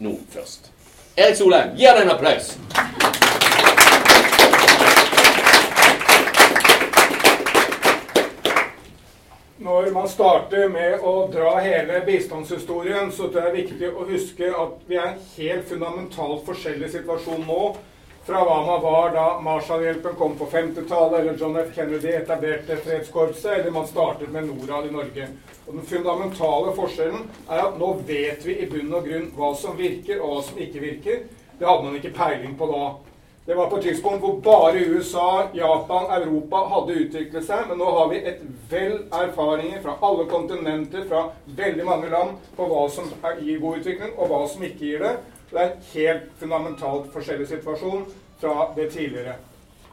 nå først. Erik Solheim, gi ham en applaus. Når man starter med å dra hele bistandshistorien, så det er viktig å huske at vi er i en helt fundamentalt forskjellig situasjon nå fra hva man var da Marshallhjelpen kom på 50-tallet, eller John F. Kennedy etablerte fredskorpset, eller man startet med Norad i Norge. Og Den fundamentale forskjellen er at nå vet vi i bunn og grunn hva som virker, og hva som ikke virker. Det hadde man ikke peiling på da. Det var på et tidspunkt hvor bare USA, Japan, Europa hadde utviklet seg. Men nå har vi et vell erfaringer fra alle kontinenter, fra veldig mange land, på hva som gir god utvikling, og hva som ikke gir det. Det er en helt fundamentalt forskjellig situasjon fra det tidligere.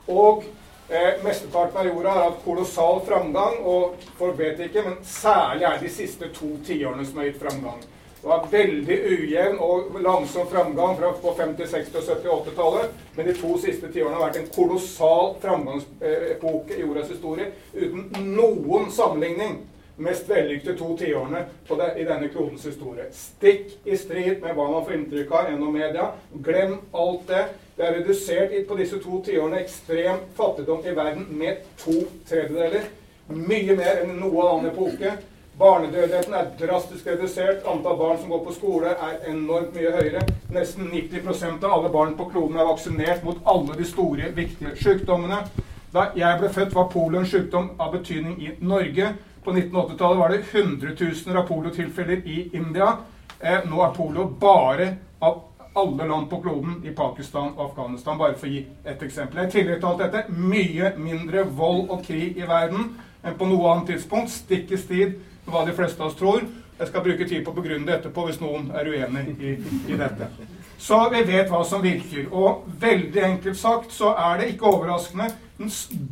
Og eh, mesteparten av jorda har hatt kolossal framgang, og folk vet ikke, men særlig er de siste to tiårene som har gitt framgang. Det var veldig ujevn og langsom framgang fra på 50-, 60-, 70- og 80-tallet. Men de to siste tiårene har vært en kolossal framgangsepoke i jordas historie uten noen sammenligning. Mest vellykkede to tiårene det, i denne klodens historie. Stikk i strid med hva man får inntrykk av gjennom media. Glem alt det. Det er redusert på disse to tiårene ekstrem fattigdom i verden med to tredjedeler. Mye mer enn noen annen epoke. Barnedødeligheten er drastisk redusert. Antall barn som går på skole, er enormt mye høyere. Nesten 90% av alle barn på kloden er vaksinert mot alle de store, viktige sykdommene. Da jeg ble født, var polio en sykdom av betydning i Norge. På 1980-tallet var det 100 000 av poliotilfeller i India. Eh, nå er polio bare av alle land på kloden i Pakistan og Afghanistan, bare for å gi et eksempel. I tillegg til alt dette mye mindre vold og krig i verden enn på noe annet tidspunkt. Stikk i strid hva de fleste av oss tror. Jeg skal bruke tid på å begrunne det etterpå hvis noen er uenig i, i, dette. Så vi vet hva som virker. Og veldig enkelt sagt så er det ikke overraskende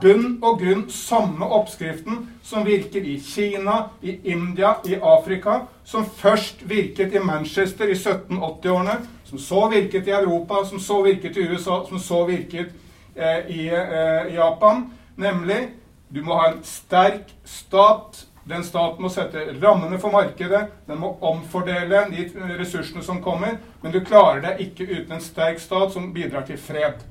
bunn og grunn samme oppskriften som virker i Kina, i India, i Afrika, som først virket i Manchester i 1780-årene, som så virket i Europa, som så virket i USA, som så virket eh, i eh, Japan. Nemlig du må ha en sterk stat den staten må sette rammene for markedet, den må omfordele de ressursene som kommer, men du klarer deg ikke uten en sterk stat som bidrar til fred.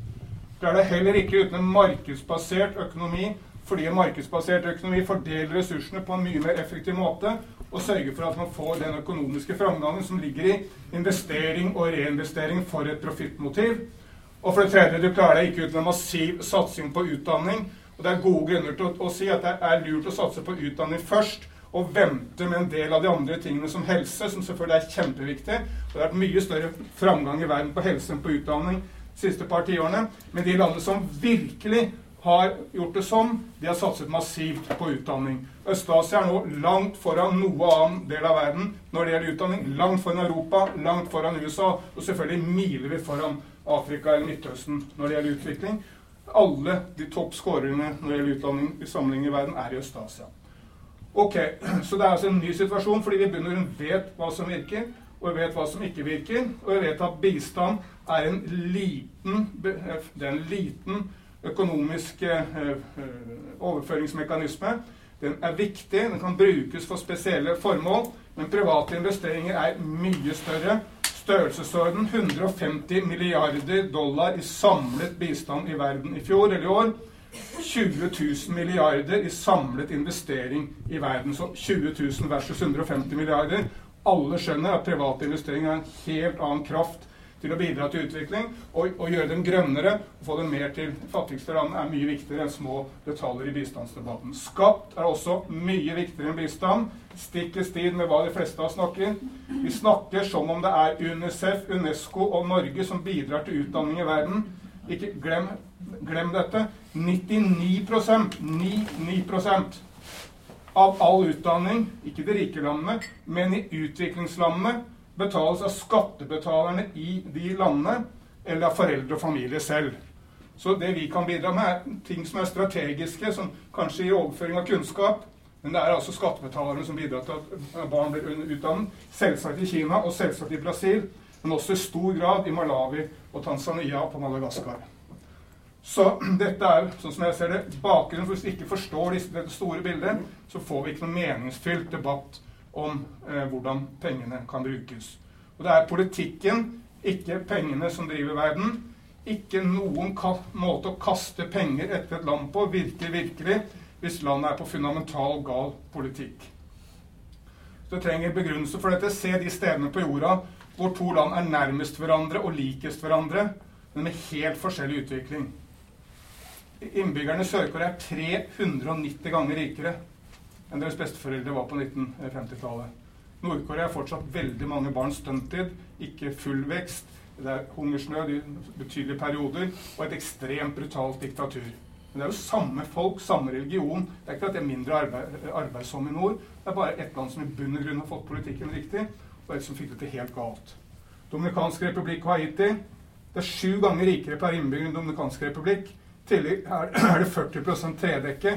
Du er det heller ikke uten en markedsbasert økonomi, fordi en markedsbasert økonomi fordeler ressursene på en mye mer effektiv måte og sørger for at man får den økonomiske framgangen som ligger i investering og reinvestering for et profittmotiv. Og for det tredje, du klarer deg ikke uten en massiv satsing på utdanning og Det er gode grunner til å, å, si at det er lurt å satse på utdanning først, og vente med en del av de andre tingene som helse, som selvfølgelig er kjempeviktig. Og det har vært mye større framgang i verden på helse enn på utdanning siste par tiårene. Men de landene som virkelig har gjort det sånn, de har satset massivt på utdanning. Øst-Asia er nå langt foran noe annen del av verden når det gjelder utdanning. Langt foran Europa, langt foran USA, og selvfølgelig milevidt foran Afrika eller Midtøsten når det gjelder utvikling alle de topp skårerne når det gjelder utdanning i sammenligning i verden, er i Øst-Asia. Ok, Så det er altså en ny situasjon fordi vi begynner å vet hva som virker, og vi vet hva som ikke virker. Og vi vet at bistand er en liten, det er en liten økonomisk eh, eh, overføringsmekanisme. Den er viktig, den kan brukes for spesielle formål, men private investeringer er mye større størrelsesorden 150 milliarder dollar i samlet bistand i verden i fjor eller i år. 20 000 milliarder i samlet investering i verden. Så 20 000 versus 150 milliarder. Alle skjønner at private investeringer har en helt annen kraft til å bidra til utvikling og, og gjøre dem grønnere og få dem mer til fattigste land er mye viktigere enn små detaljer i bistandsdebatten. Skatt er også mye viktigere enn bistand. Stikk i strid med hva de fleste av oss snakker. Vi snakker som om det er UNICEF, UNESCO og Norge som bidrar til utdanning i verden. Ikke glem, glem dette. 99% 99% av all utdanning, ikke de rike landene, men i utviklingslandene, betales av skattebetalerne i de landene eller av foreldre og familie selv. Så det vi kan bidra med, er ting som er strategiske, som kanskje gir overføring av kunnskap. Men det er altså skattebetalerne som bidrar til at barn blir utdannet. Selvsagt i Kina og selvsagt i Brasil, men også i stor grad i Malawi og Tanzania og på Madagaskar. Så dette er, sånn som jeg ser det, bakgrunnen for hvis vi ikke forstår dette store bildet, så får vi ikke noen meningsfylt debatt om eh, hvordan pengene kan brukes. Og det er politikken, ikke pengene, som driver verden. Ikke noen måte å kaste penger etter et land på virker virkelig hvis landet er på fundamental gal politikk. Så det trenger begrunnelse for dette. Se de stedene på jorda hvor to land er nærmest hverandre og likest hverandre, men med helt forskjellig utvikling. Innbyggerne i Sør-Korea er 390 ganger rikere enn deres besteforeldre var på 1950-tallet. Nord-Korea har fortsatt veldig mange barn stunted, ikke full vekst. Det er hungersnød i betydelige perioder og et ekstremt brutalt diktatur. Men det er jo samme folk, samme religion. Det er ikke at det er mindre arbeid, arbeidsomme i nord. Det er bare ett land som i bunn og grunn har fått politikken riktig, og et som fikk det til helt galt. Dominikansk republikk og Haiti. Det er sju ganger rikere per innbygger enn Dominikansk republikk. Tillegg er det 40% tredekke.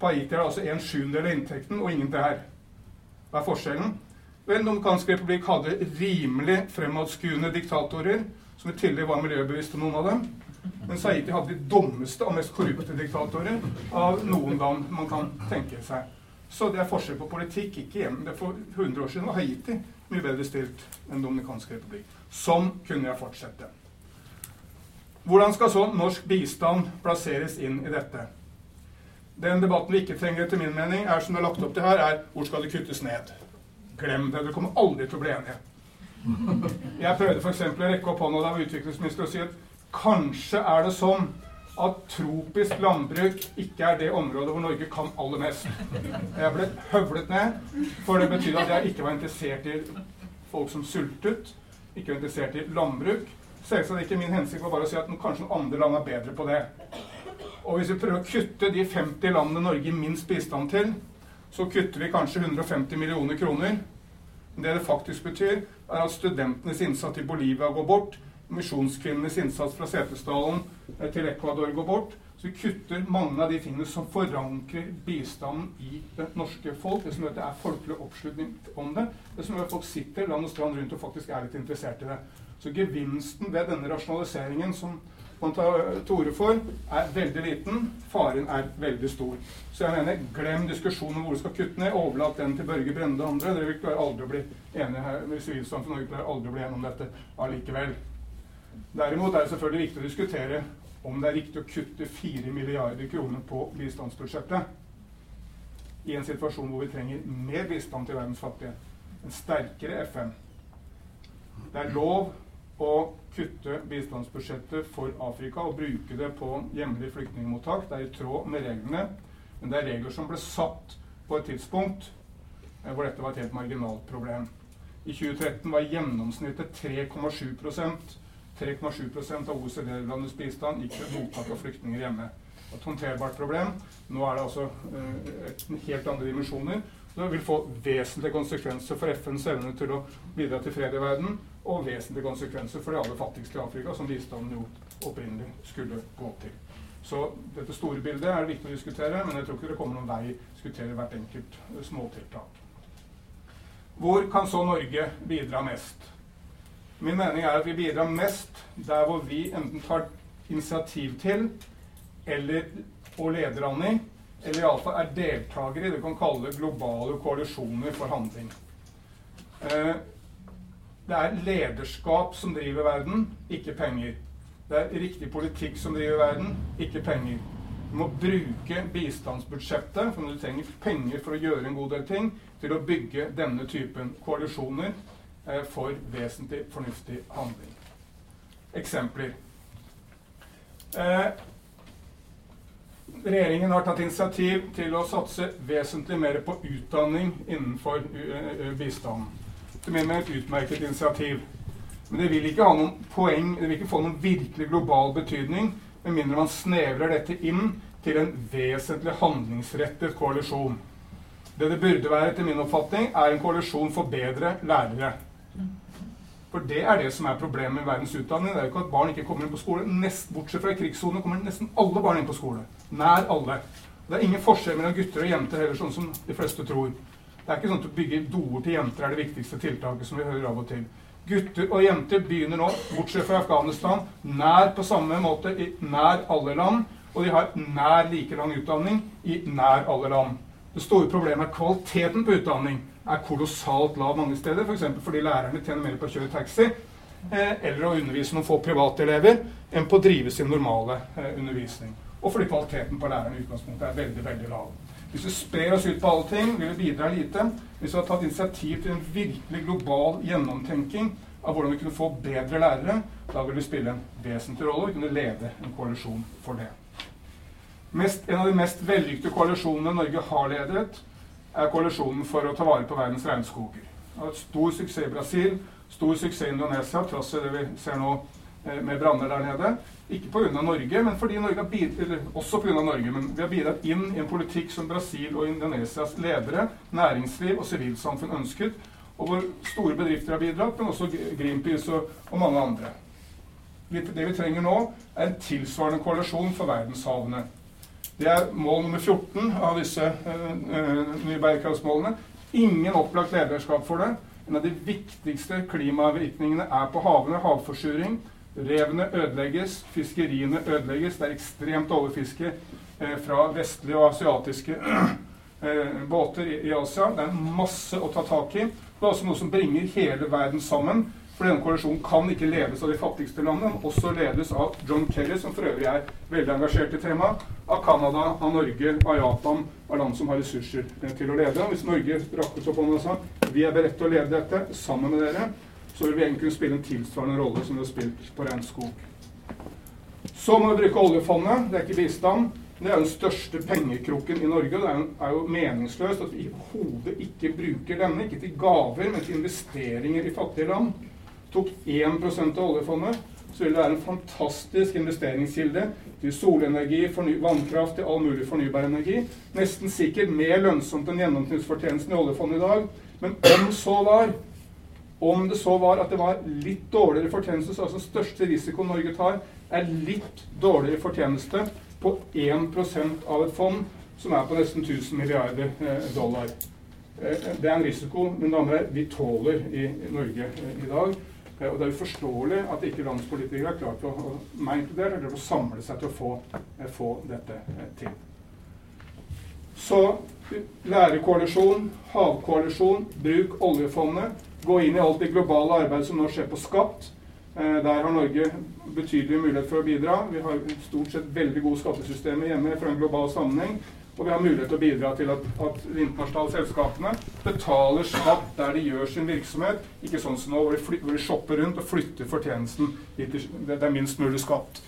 På Haiti er det altså en sjuendedel av inntekten og ingen der. Hva er forskjellen? Den dominikanske republikk hadde rimelig fremadskuende diktatorer, som i tillegg var miljøbevisste, noen av dem. Mens Haiti hadde de dummeste og mest korrupte diktatorer av noen land man kan tenke seg. Så det er forskjell på politikk. ikke igjen. Det For 100 år siden var Haiti mye bedre stilt enn Dominikansk republikk. Sånn kunne jeg fortsette. Hvordan skal så norsk bistand plasseres inn i dette? Den debatten vi ikke trenger, etter min mening, er som det er lagt opp til her, er hvor skal det kuttes ned? Glem det. Dere kommer aldri til å bli enige. Jeg prøvde f.eks. å rekke opp hånda da jeg var utviklingsminister og si at kanskje er det sånn at tropisk landbruk ikke er det området hvor Norge kan aller mest. Jeg ble høvlet ned, for det betydde at jeg ikke var interessert i folk som sultet, ikke var interessert i landbruk. Selvsagt ikke min hensikt var bare å si at kanskje noen andre land er bedre på det. Og hvis vi prøver å kutte de 50 landene Norge minst bistand til, så kutter vi kanskje 150 millioner kroner. Det det faktisk betyr, er at studentenes innsats i Bolivia går bort. Misjonskvinnenes innsats fra Setesdalen til Ecuador går bort. Så vi kutter mange av de tingene som forankrer bistanden i det norske folk. Det som gjør at det er folkelig oppslutning om det. Det som gjør at folk sitter land og strand rundt og faktisk er litt interessert i det. Så gevinsten ved denne rasjonaliseringen som man tar til orde for, er veldig liten. Faren er veldig stor. Så jeg mener, glem diskusjonen om hvor du skal kutte ned. Overlat den til Børge Brende og andre. Dere vil aldri bli enige her med Sivilsamfunnet Norge klarer aldri å bli enige om dette allikevel. Derimot er det selvfølgelig viktig å diskutere om det er riktig å kutte 4 milliarder kroner på bistandsbudsjettet i en situasjon hvor vi trenger mer bistand til verdens fattige. En sterkere FN. Det er lov å kutte bistandsbudsjettet for Afrika og bruke det på hjemlige flyktningmottak. Det er i tråd med reglene, men det er regler som ble satt på et tidspunkt eh, hvor dette var et helt marginalt problem. I 2013 var gjennomsnittet 3,7% 3,7% av OECD-landets bistand gikk til mottak av flyktninger hjemme. Et håndterbart problem. Nå er det altså uh, helt andre dimensjoner. Det vil få vesentlige konsekvenser for FNs evne til å bidra til fred i verden, og vesentlige konsekvenser for de aller fattigste i Afrika, som bistanden jo opprinnelig skulle gå til. Så dette store bildet er det viktig å diskutere, men jeg tror ikke det kommer noen vei å diskutere hvert enkelt eh, småtiltak. Hvor kan så Norge bidra mest? Min mening er at vi bidrar mest der hvor vi enten tar initiativ til eller og leder an i, eller iallfall er deltakere i det vi kan kalle globale koalisjoner for handling. Eh, det er lederskap som driver verden, ikke penger. Det er riktig politikk som driver verden, ikke penger. Du må bruke bistandsbudsjettet, for du trenger penger for å gjøre en god del ting, til å bygge denne typen koalisjoner eh, for vesentlig fornuftig handling. Eksempler. Eh, regjeringen har tatt initiativ til å satse vesentlig mer på utdanning innenfor uh, bistanden etter min mening et utmerket initiativ. Men det vil ikke ha noen poeng, det vil ikke få noen virkelig global betydning med mindre man snevrer dette inn til en vesentlig handlingsrettet koalisjon. Det det burde være, etter min oppfatning, er en koalisjon for bedre lærere. For det er det som er problemet med verdens utdanning. Det er jo ikke at barn ikke kommer inn på skole. Nest, bortsett fra i krigssonene kommer nesten alle barn inn på skole. Nær alle. Det er ingen forskjell mellom gutter og jenter heller, sånn som de fleste tror. Det er ikke sånn at å bygge doer til jenter er det viktigste tiltaket, som vi hører av og til. Gutter og jenter begynner nå, bortsett fra Afghanistan, nær på samme måte i nær alle land. Og de har nær like lang utdanning i nær alle land. Det store problemet er kvaliteten på utdanning er kolossalt lav mange steder. F.eks. For fordi lærerne tjener mer på å kjøre taxi eh, eller å undervise noen få privatelever enn på å drive sin normale eh, undervisning. Og fordi kvaliteten på lærerne i utgangspunktet er veldig veldig lav. Hvis vi sprer oss ut på alle ting, vil vi bidra lite. Hvis vi har tatt initiativ til en virkelig global gjennomtenking av hvordan vi kunne få bedre lærere, da vil vi spille en vesentlig rolle og kunne lede en koalisjon for det. Mest, en av de mest vellykkede koalisjonene Norge har ledet, er koalisjonen for å ta vare på verdens regnskoger. Det har Stor suksess i Brasil, stor suksess i Indonesia, trass i det vi ser nå eh, med branner der nede. Ikke pga. Norge, men fordi Norge har bidratt, eller også pga. Norge, men vi har bidratt inn i en politikk som Brasil og Indonesias ledere, næringsliv og sivilsamfunn ønsket, og hvor store bedrifter har bidratt, men også Greenpeace og, og mange andre. Det vi trenger nå, er en tilsvarende koalisjon for verdenshavene. Det er mål nummer 14 av disse uh, nye bærekraftsmålene. Ingen opplagt lederskap for det. En av de viktigste klimavirkningene er på havene. Havforsuring. Revene ødelegges, fiskeriene ødelegges. Det er ekstremt overfiske eh, fra vestlige og asiatiske eh, båter i, Asia. Det er masse å ta tak i. Det er også noe som bringer hele verden sammen. For denne koalisjonen kan ikke ledes av de fattigste landene, men også ledes av John Kerry, som for øvrig er veldig engasjert i temaet, av Canada, av Norge, av Japan, av land som har ressurser eh, til å lede. Hvis Norge rakk opp hånda og sa vi er beredt til å lede dette sammen med dere, så vil vi egentlig kunne spille en tilsvarende rolle som vi har spilt på regnskog. Så må vi bruke oljefondet. Det er ikke bistand. Det er jo den største pengekrukken i Norge. Det er, er jo meningsløst at vi i hodet ikke bruker denne, ikke til gaver, men til investeringer i fattige land tok 1% av oljefondet, så vil det være en fantastisk investeringskilde til solenergi, vannkraft, til all mulig fornybar energi. Nesten sikkert mer lønnsomt enn gjennomsnittsfortjenesten i oljefondet i dag. Men om så var, om det så var at det var litt dårligere fortjeneste, så altså største risiko Norge tar, er litt dårligere fortjeneste på 1% av et fond som er på nesten 1000 milliarder eh, dollar. Eh, det er en risiko men damer, vi tåler i Norge eh, i dag. Eh, og det er uforståelig at ikke landspolitikere er klart å, meg inkludert, eller å samle seg til å få, eh, få dette eh, til. Så lærerkoalisjon, havkoalisjon, bruk oljefondet. Gå inn i alt det globale arbeidet som nå skjer på skatt. Der har Norge betydelig mulighet for å bidra. Vi har stort sett veldig gode skattesystemer hjemme fra en global sammenheng. Og vi har mulighet til å bidra til at, at internasjonale selskapene betaler skatt der de gjør sin virksomhet, ikke sånn som nå hvor de, fly, hvor de shopper rundt og flytter fortjenesten dit det er minst mulig skatt.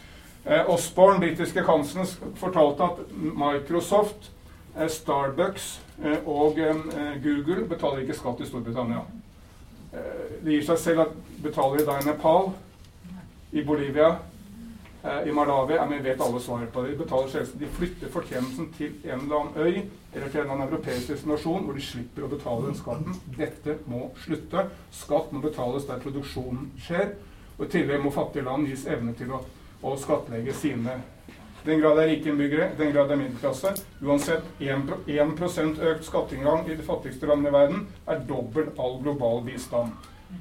Eh, Osborne, britiske kansleren, fortalte at Microsoft, eh, Starbucks eh, og eh, Google betaler ikke skatt i Storbritannia. Eh, det gir seg selv at betaler vi da i Nepal, i Bolivia Eh, I Malawi er vi vet alle svaret på det. De, betaler de flytter fortjenesten til en eller annen øy eller til en eller annen europeisk destinasjon hvor de slipper å betale den skatten. Dette må slutte. Skatt må betales der produksjonen skjer. Og I tillegg må fattige land gis evne til å, å skattlegge sine den grad det er rike innbyggere, den grad det er middelklasse. Uansett, 1, 1 økt skatteinngang i de fattigste landene i verden er dobbelt all global bistand.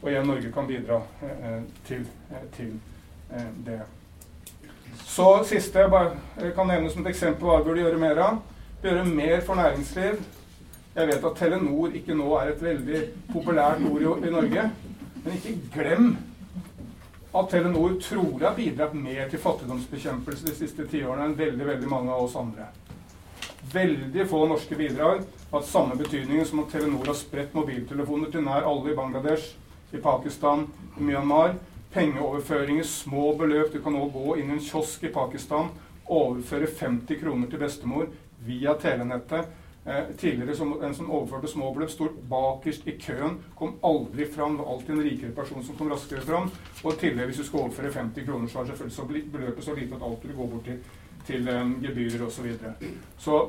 Og igjen Norge kan bidra eh, til, eh, til eh, det. Så siste jeg bare kan nevne som et eksempel hva vi burde gjøre mer av. Gjøre mer for næringsliv. Jeg vet at Telenor ikke nå er et veldig populært ord i, i Norge. Men ikke glem at Telenor trolig har bidratt mer til fattigdomsbekjempelse de siste tiårene enn veldig veldig mange av oss andre. Veldig få norske bidrag har samme betydning som at Telenor har spredt mobiltelefoner til nær alle i Bangladesh, i Pakistan, i Myanmar pengeoverføringer, små beløp. Du kan nå gå inn i en kiosk i Pakistan, overføre 50 kroner til bestemor via telenettet. Eh, tidligere som, En som overførte små beløp, sto bakerst i køen, kom aldri fram. Det var alltid en rikere person som kom raskere fram. Og tillegg, hvis du skulle overføre 50 kroner, så var selvfølgelig så beløpet så lite at alt ville gå bort til, til um, gebyrer osv. Så, videre. så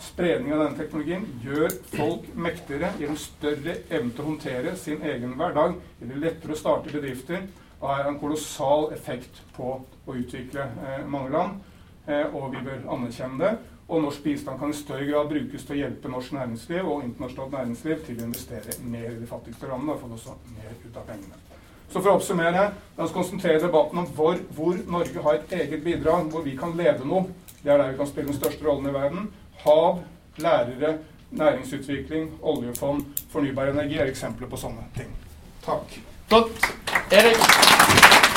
spredning av denne teknologien gjør folk mektigere, gir dem større evne til å håndtere sin egen hverdag, gjør det lettere å starte bedrifter og har en kolossal effekt på å utvikle eh, mange land. Eh, og vi bør anerkjenne det. Og norsk bistand kan i større grad brukes til å hjelpe norsk næringsliv og internasjonalt næringsliv til å investere mer i de fattigste landene og få også mer ut av pengene. Så for å oppsummere, la oss konsentrere debatten om hvor, hvor Norge har et eget bidrag, hvor vi kan lede noe det er der vi kan spille den største rollen i verden. Hav, lærere, næringsutvikling, oljefond, fornybar energi er eksempler på sånne ting. Takk. Godt. Erik?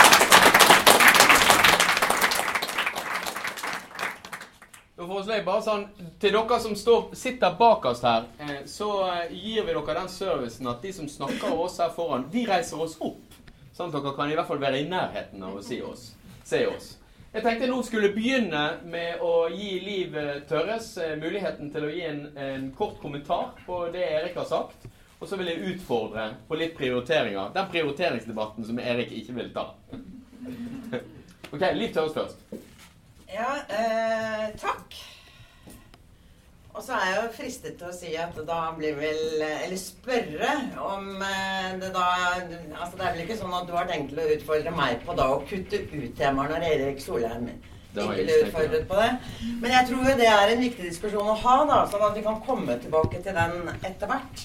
Bare sånn Til dere som står, sitter bak oss her, eh, så eh, gir vi dere den servicen at de som snakker av oss her foran, de reiser oss opp. Sånn at dere kan i hvert fall være i nærheten av å si oss, se oss. Jeg tenkte jeg nå skulle begynne med å gi Liv eh, Tørres muligheten til å gi en, en kort kommentar på det Erik har sagt. Og så vil jeg utfordre på litt prioriteringer. Den prioriteringsdebatten som Erik ikke vil ta. ok, Liv Tørres først. Ja, eh, takk. Og så er jeg jo fristet til å si at da blir vel Eller spørre om eh, det da Altså det er vel ikke sånn at du har tenkt til å utfordre meg på da å kutte ut temaer når Erik Solheim ikke blir utfordret på det. Men jeg tror jo det er en viktig diskusjon å ha, da, sånn at vi kan komme tilbake til den etter hvert.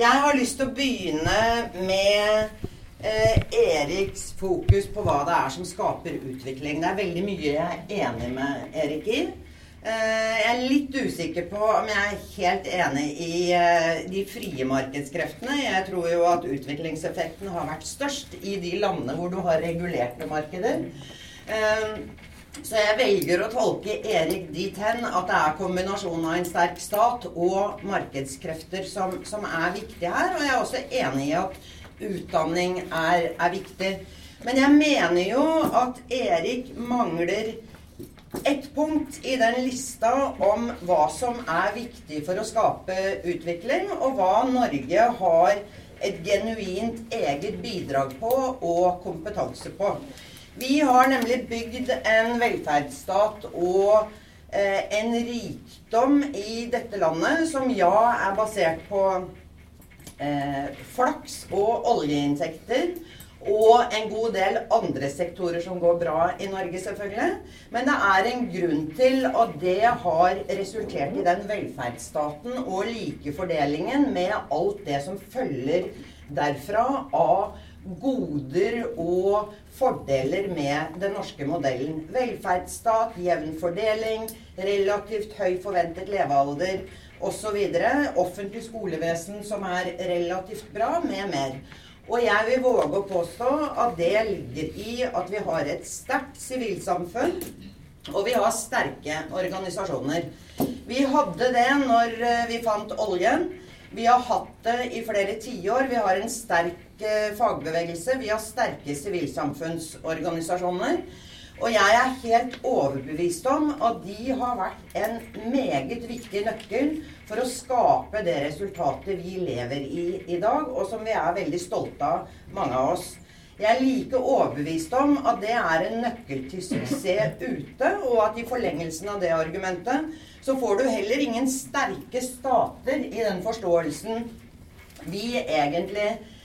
Jeg har lyst til å begynne med eh, Eriks fokus på hva det er som skaper utvikling. Det er veldig mye jeg er enig med Erik i. Eh, jeg er litt usikker på om jeg er helt enig i eh, de frie markedskreftene. Jeg tror jo at utviklingseffekten har vært størst i de landene hvor du har regulerte markeder. Eh, så jeg velger å tolke Erik dit hen at det er kombinasjonen av en sterk stat og markedskrefter som, som er viktig her. Og jeg er også enig i at utdanning er, er viktig. Men jeg mener jo at Erik mangler et punkt i den lista om hva som er viktig for å skape utvikling, og hva Norge har et genuint eget bidrag på og kompetanse på. Vi har nemlig bygd en velferdsstat og eh, en rikdom i dette landet som ja er basert på eh, flaks og oljeinntekter. Og en god del andre sektorer som går bra i Norge, selvfølgelig. Men det er en grunn til at det har resultert i den velferdsstaten og likefordelingen med alt det som følger derfra av goder og fordeler med den norske modellen. Velferdsstat, jevn fordeling, relativt høy forventet levealder osv. Offentlig skolevesen som er relativt bra, med mer. Og jeg vil våge å påstå at det ligger i at vi har et sterkt sivilsamfunn, og vi har sterke organisasjoner. Vi hadde det når eh, vi fant oljen. Vi har hatt det i flere tiår. Vi har en sterk eh, fagbevegelse. Vi har sterke sivilsamfunnsorganisasjoner. Og jeg er helt overbevist om at de har vært en meget viktig nøkkel for å skape det resultatet vi lever i i dag, og som vi er veldig stolte av, mange av oss. Jeg er like overbevist om at det er en nøkkel til suksess ute, og at i forlengelsen av det argumentet så får du heller ingen sterke stater i den forståelsen vi egentlig eh,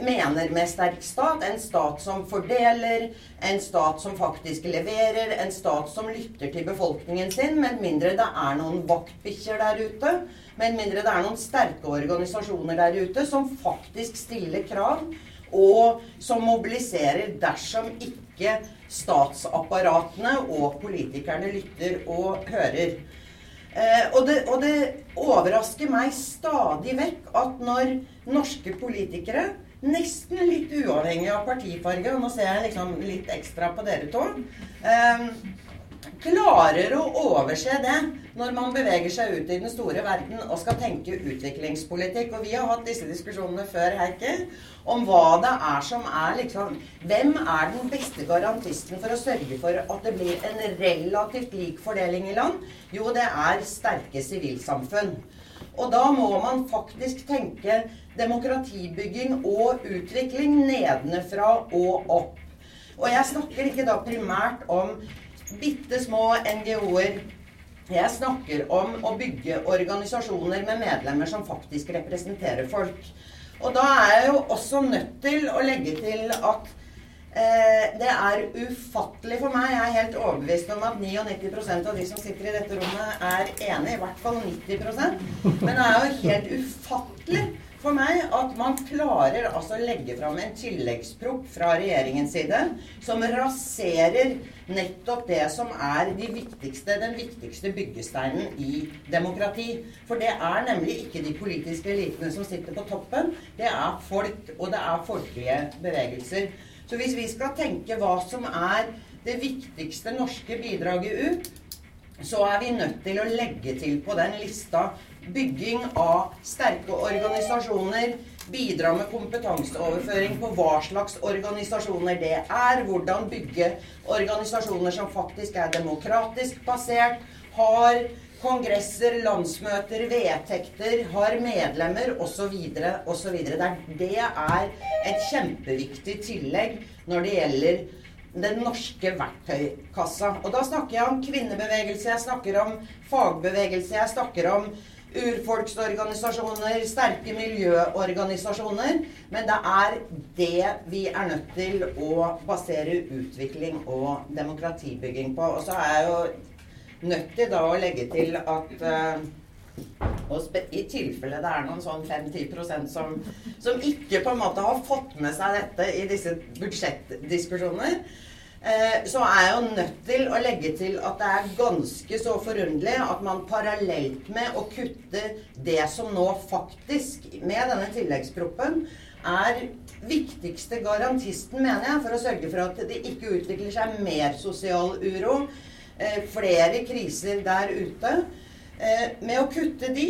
mener med sterk stat. En stat som fordeler, en stat som faktisk leverer, en stat som lytter til befolkningen sin, med mindre det er noen vaktbikkjer der ute. Med mindre det er noen sterke organisasjoner der ute som faktisk stiller krav, og som mobiliserer dersom ikke statsapparatene og politikerne lytter og hører. Eh, og, det, og, det, overrasker meg stadig vekk at når norske politikere, nesten litt uavhengig av partifarge nå ser jeg liksom litt ekstra på dere to. Um, klarer å overse det når man beveger seg ut i den store verden og skal tenke utviklingspolitikk. Og vi har hatt disse diskusjonene før, Heikki, om hva det er som er liksom Hvem er den beste garantisten for å sørge for at det blir en relativt lik fordeling i land? Jo, det er sterke sivilsamfunn. Og da må man faktisk tenke demokratibygging og utvikling nedenfra og opp. Og jeg snakker ikke da primært om bitte små NGO-er. Jeg snakker om å bygge organisasjoner med medlemmer som faktisk representerer folk. Og da er jeg jo også nødt til å legge til at det er ufattelig for meg. Jeg er helt overbevist om at 99% av de som sitter i dette rommet, er enig. I hvert fall 90% Men det er jo helt ufattelig for meg at man klarer altså å legge fram en tilleggspropp fra regjeringens side som raserer nettopp det som er de viktigste, den viktigste byggesteinen i demokrati. For det er nemlig ikke de politiske elitene som sitter på toppen. Det er folk, og det er folkelige bevegelser. Så hvis vi skal tenke hva som er det viktigste norske bidraget ut, så er vi nødt til å legge til på den lista bygging av sterke organisasjoner, bidra med kompetanseoverføring på hva slags organisasjoner det er, hvordan bygge organisasjoner som faktisk er demokratisk basert, har kongresser, landsmøter, vedtekter, har medlemmer osv. osv. Det er et kjempeviktig tillegg når det gjelder den norske verktøykassa. Og da snakker jeg om kvinnebevegelse, jeg snakker om fagbevegelse, jeg snakker om urfolksorganisasjoner, sterke miljøorganisasjoner. Men det er det vi er nødt til å basere utvikling og demokratibygging på. Og så er jeg jo nødt til da å legge til at uh, og I tilfelle det er noen sånn 5-10% som, som ikke på en måte har fått med seg dette i disse budsjettdiskusjoner, Eh, så er jeg jo nødt til å legge til at det er ganske så forunderlig at man parallelt med å kutte det som nå faktisk, med denne tilleggsproppen, er viktigste garantisten, mener jeg, for å sørge for at det ikke utvikler seg mer sosial uro, eh, flere kriser der ute. Eh, med å kutte de,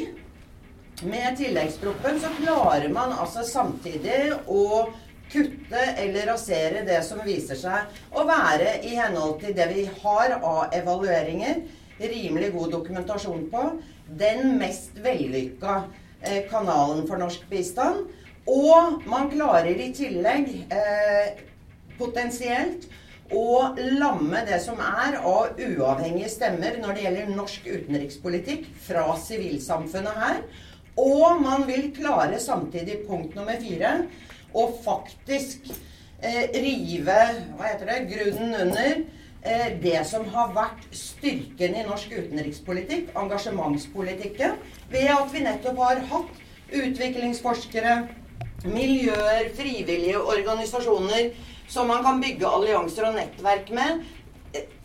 med tilleggsproppen, så klarer man altså samtidig å kutte eller rasere det som viser seg å være i henhold til det vi har av evalueringer, rimelig god dokumentasjon på, den mest vellykka eh, kanalen for norsk bistand. Og man klarer i tillegg eh, potensielt å lamme det som er av uavhengige stemmer når det gjelder norsk utenrikspolitikk fra sivilsamfunnet her. Og man vil klare samtidig punkt nummer fire å faktisk eh, rive hva heter det, grunnen under eh, det som har vært styrken i norsk utenrikspolitikk, engasjementspolitikken, ved at vi nettopp har hatt utviklingsforskere, miljøer, frivillige organisasjoner som man kan bygge allianser og nettverk med.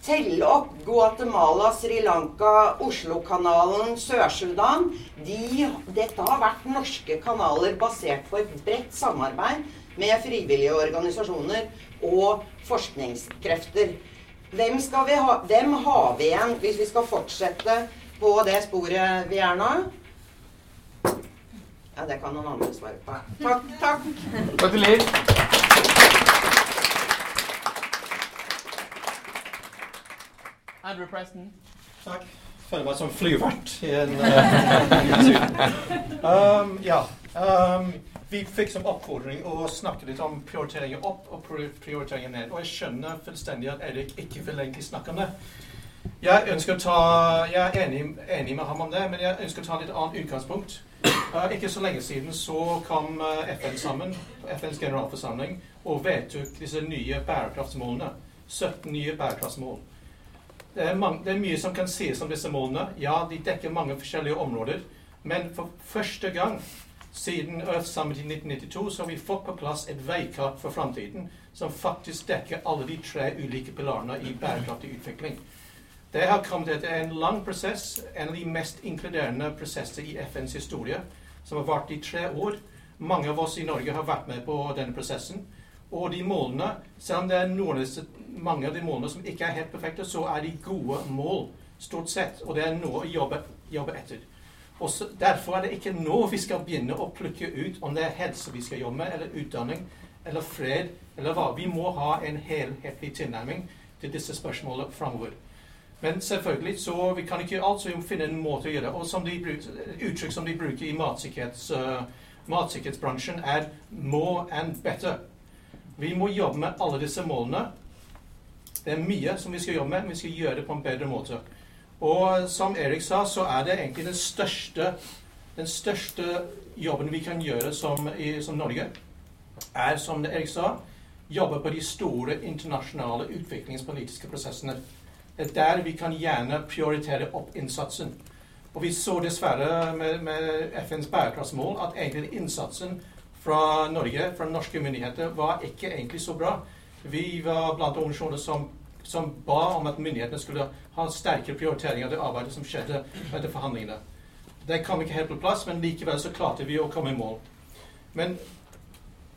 Telle opp Guatemala, Sri Lanka, Oslo-kanalen, Sør-Sudan. De, dette har vært norske kanaler basert på et bredt samarbeid med frivillige organisasjoner og forskningskrefter. Hvem, vi ha, hvem har vi igjen hvis vi skal fortsette på det sporet vi er nå? Ja, det kan noen andre svare på. Takk. Takk. Takk til Liv. Andrew Preston. Takk. Føler meg som flyvert i en uh, um, Ja. Um, vi fikk som oppfordring å snakke litt om prioriteringer opp og prioriteringer ned. Og jeg skjønner fullstendig at Erik ikke vil egentlig snakke om det. Jeg å ta, jeg er enig, enig med ham om det, men jeg ønsker å ta litt annet utgangspunkt. Uh, ikke så lenge siden så kom uh, FN sammen, FNs generalforsamling, og vedtok disse nye bærekraftsmålene. 17 nye bærekraftsmål. Det er, mange, det er, mye som kan sies om disse målene. Ja, de dekker mange forskjellige områder. Men for første gang siden Earth Summit i 1992 så har vi fått på plass et veikart for framtiden som faktisk dekker alle de tre ulike pilarene i bærekraftig utvikling. Det har kommet etter en lang prosess, en av de mest inkluderende prosesser i FNs historie, som har vart i tre år. Mange av oss i Norge har vært med på denne prosessen. Og de målene, selv om det er noen mange av de målene som ikke er helt perfekte, så er de gode mål, stort sett. Og det er noe å jobbe, jobbe etter. Og så, Derfor er det ikke nå vi skal begynne å plukke ut om det er helse vi skal jobbe med, eller utdanning, eller fred, eller hva. Vi må ha en helhetlig tilnærming til disse spørsmålene framover. Men selvfølgelig, så vi kan ikke alt, så vi må finne en måte å gjøre det Og som de bruker, uttrykk som de bruker i matsikkerhets, uh, matsikkerhetsbransjen, er 'more and better'. Vi må jobbe med alle disse målene. Det er mye som vi skal jobbe med, men vi skal gjøre det på en bedre måte. Og som Erik sa, så er det egentlig den største, den største jobben vi kan gjøre som, i, som Norge, er, som Erik sa, jobbe på de store internasjonale utviklingspolitiske prosessene. Det er der vi kan gjerne prioritere opp innsatsen. Og vi så dessverre med, med FNs bærekraftsmål at egentlig innsatsen fra Norge, fra norske myndigheter, var ikke egentlig så bra. Vi var blant organisasjoner som, som ba om at myndighetene skulle ha sterkere prioritering av det arbeidet som skjedde etter forhandlingene. Det kom ikke helt på plass, men likevel så klarte vi å komme i mål. Men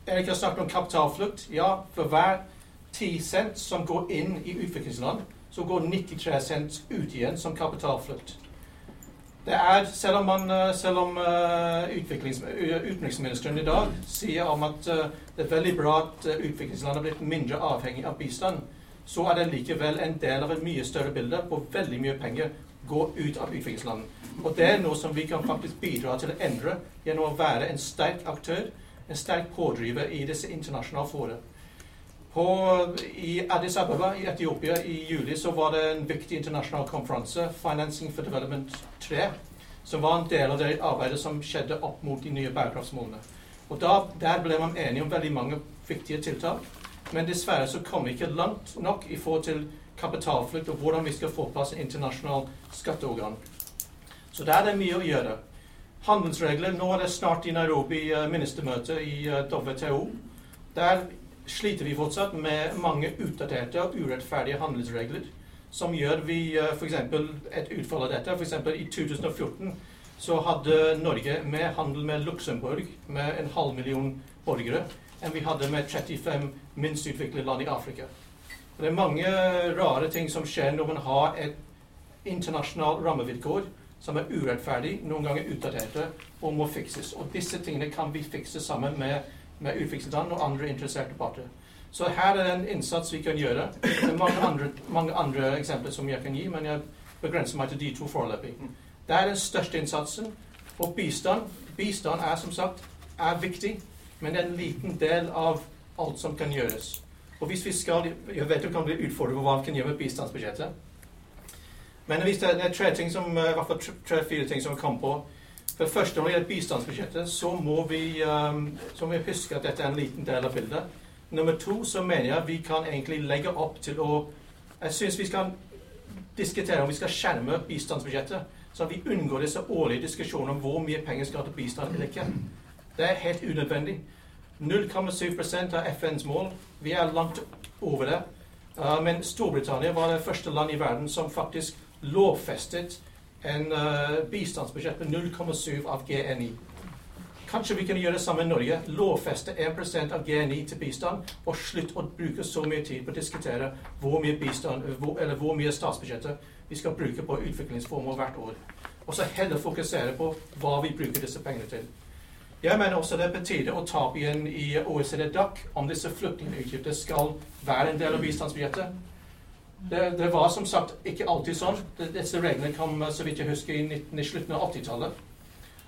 Erik har snakket om kapitalflukt. Ja, for hver 10 cent som går inn i utviklingsland, så går 93 cent ut igjen som kapitalflukt. Det er, selv om, man, eh, selv om uh, utenriksministeren i dag sier om at uh, det er veldig bra at utviklingslandet utviklingsland har blitt mindre avhengig av bistand, så er det likevel en del av et mye større bilde hvor veldig mye penger går ut av utviklingsland. Og det er noe som vi kan faktisk bidra til å endre gjennom å være en sterk aktør, en sterk pådriver i disse internasjonale fora. På, I Addis Ababa i Etiopia i juli så var det en viktig internasjonal konferanse, Financing for Development 3, som var en del av det arbeidet som skjedde opp mot de nye bærekraftsmålene. Og da, Der ble man enige om veldig mange viktige tiltak, men dessverre så kom vi ikke langt nok i forhold til kapitalflukt og hvordan vi skal få plass en internasjonal skatteorgan. Så der er det mye å gjøre. Handelsregler Nå er det snart i Nairobi uh, ministermøte i eh, WTO. Der sliter vi fortsatt med mange utdaterte og urettferdige handelsregler som gjør vi uh, f.eks. et utfall av dette. F.eks. i 2014 så hadde Norge med handel med Luxembourg med en halv million borgere enn vi hadde med 35 minst utviklede land i Afrika. Det er mange rare ting som skjer når man har et internasjonalt rammevilkår som er urettferdig, noen ganger utdaterte, og må fikses. Og disse tingene kan vi fikse sammen med med utviklingsland og andre interesserte parter. Så her er det en innsats vi kan gjøre. Det er mange andre, mange andre eksempler som jeg kan gi, men jeg begrenser meg til de to foreløpig. Det er den største innsatsen. Og bistand bistand er som sagt er viktig, men det er en liten del av alt som kan gjøres. Og hvis vi skal, Jeg vet du kan bli utfordret på hva vi kan gjøre med bistandsbudsjettet. Men hvis det er tre ting som, i hvert fall tre-fire ting som vi kom på for første, når det gjelder bistandsbudsjettet, så må, vi, um, så må vi huske at dette er en liten del av bildet. Nummer to, så mener jeg vi kan egentlig legge opp til å Jeg syns vi skal diskutere om vi skal skjerme bistandsbudsjettet, så vi unngår disse årlige diskusjonene om hvor mye penger skal til bistand eller ikke. Det er helt unødvendig. 0,7% av FNs mål. Vi er langt over det. Uh, men Storbritannia var det første land i verden som faktisk lovfestet en uh, bistandsbudsjett med 0,7 av GNI. Kanskje vi kan gjøre det samme i Norge. Lovfeste 1 av GNI til bistand, og slutt å bruke så mye tid på å diskutere hvor mye bistand, hvor, eller hvor mye statsbudsjettet vi skal bruke på utviklingsformål hvert år. Og så heller fokusere på hva vi bruker disse pengene til. Jeg mener også det er på tide å ta opp igjen i OECD DAC om disse flyktningutgiftene skal være en del av bistandsbudsjettet. Det, det, var som sagt ikke alltid sånn. Disse reglene kom så vidt jeg husker, i, 19, i slutten av 80-tallet.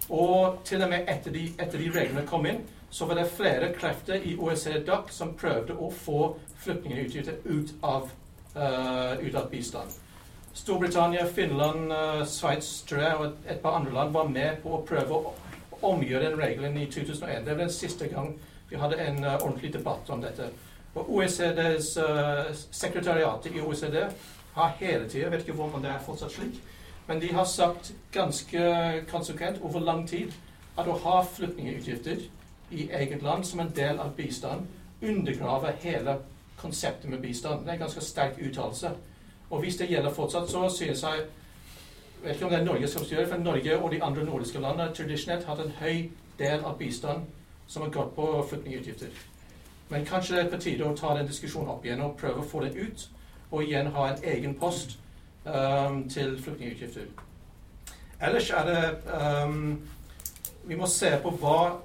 Og til og med etter de, etter de, reglene kom inn, så var det flere krefter i OECD DAC som prøvde å få flyktningutgifter ut, uh, ut av bistand. Storbritannia, Finland, uh, Sveits og et, et, par andre land var med på å prøve å omgjøre den regelen i 2001. Det var den siste gang vi hadde en uh, ordentlig debatt om dette. Og OECDs uh, sekretariatet i OECD har hele tida, vet ikke hvorfor det er fortsatt slik, men de har sagt ganske konsekvent over lang tid at å ha flyktningutgifter i eget land som en del av bistand undergraver hele konseptet med bistand. Det er en ganske sterk uttalelse. Og hvis det gjelder fortsatt, så synes jeg vet ikke om det er Norge som styrer, for Norge og de andre nordiske landene tradisjonelt hatt en høy del av bistand som har gått på flyktningutgifter. Men kanskje det er på tide å ta den diskusjonen opp igjen og prøve å få det ut. Og igjen ha en egen post um, til flyktningutgifter. Ellers er det um, Vi må se på hva,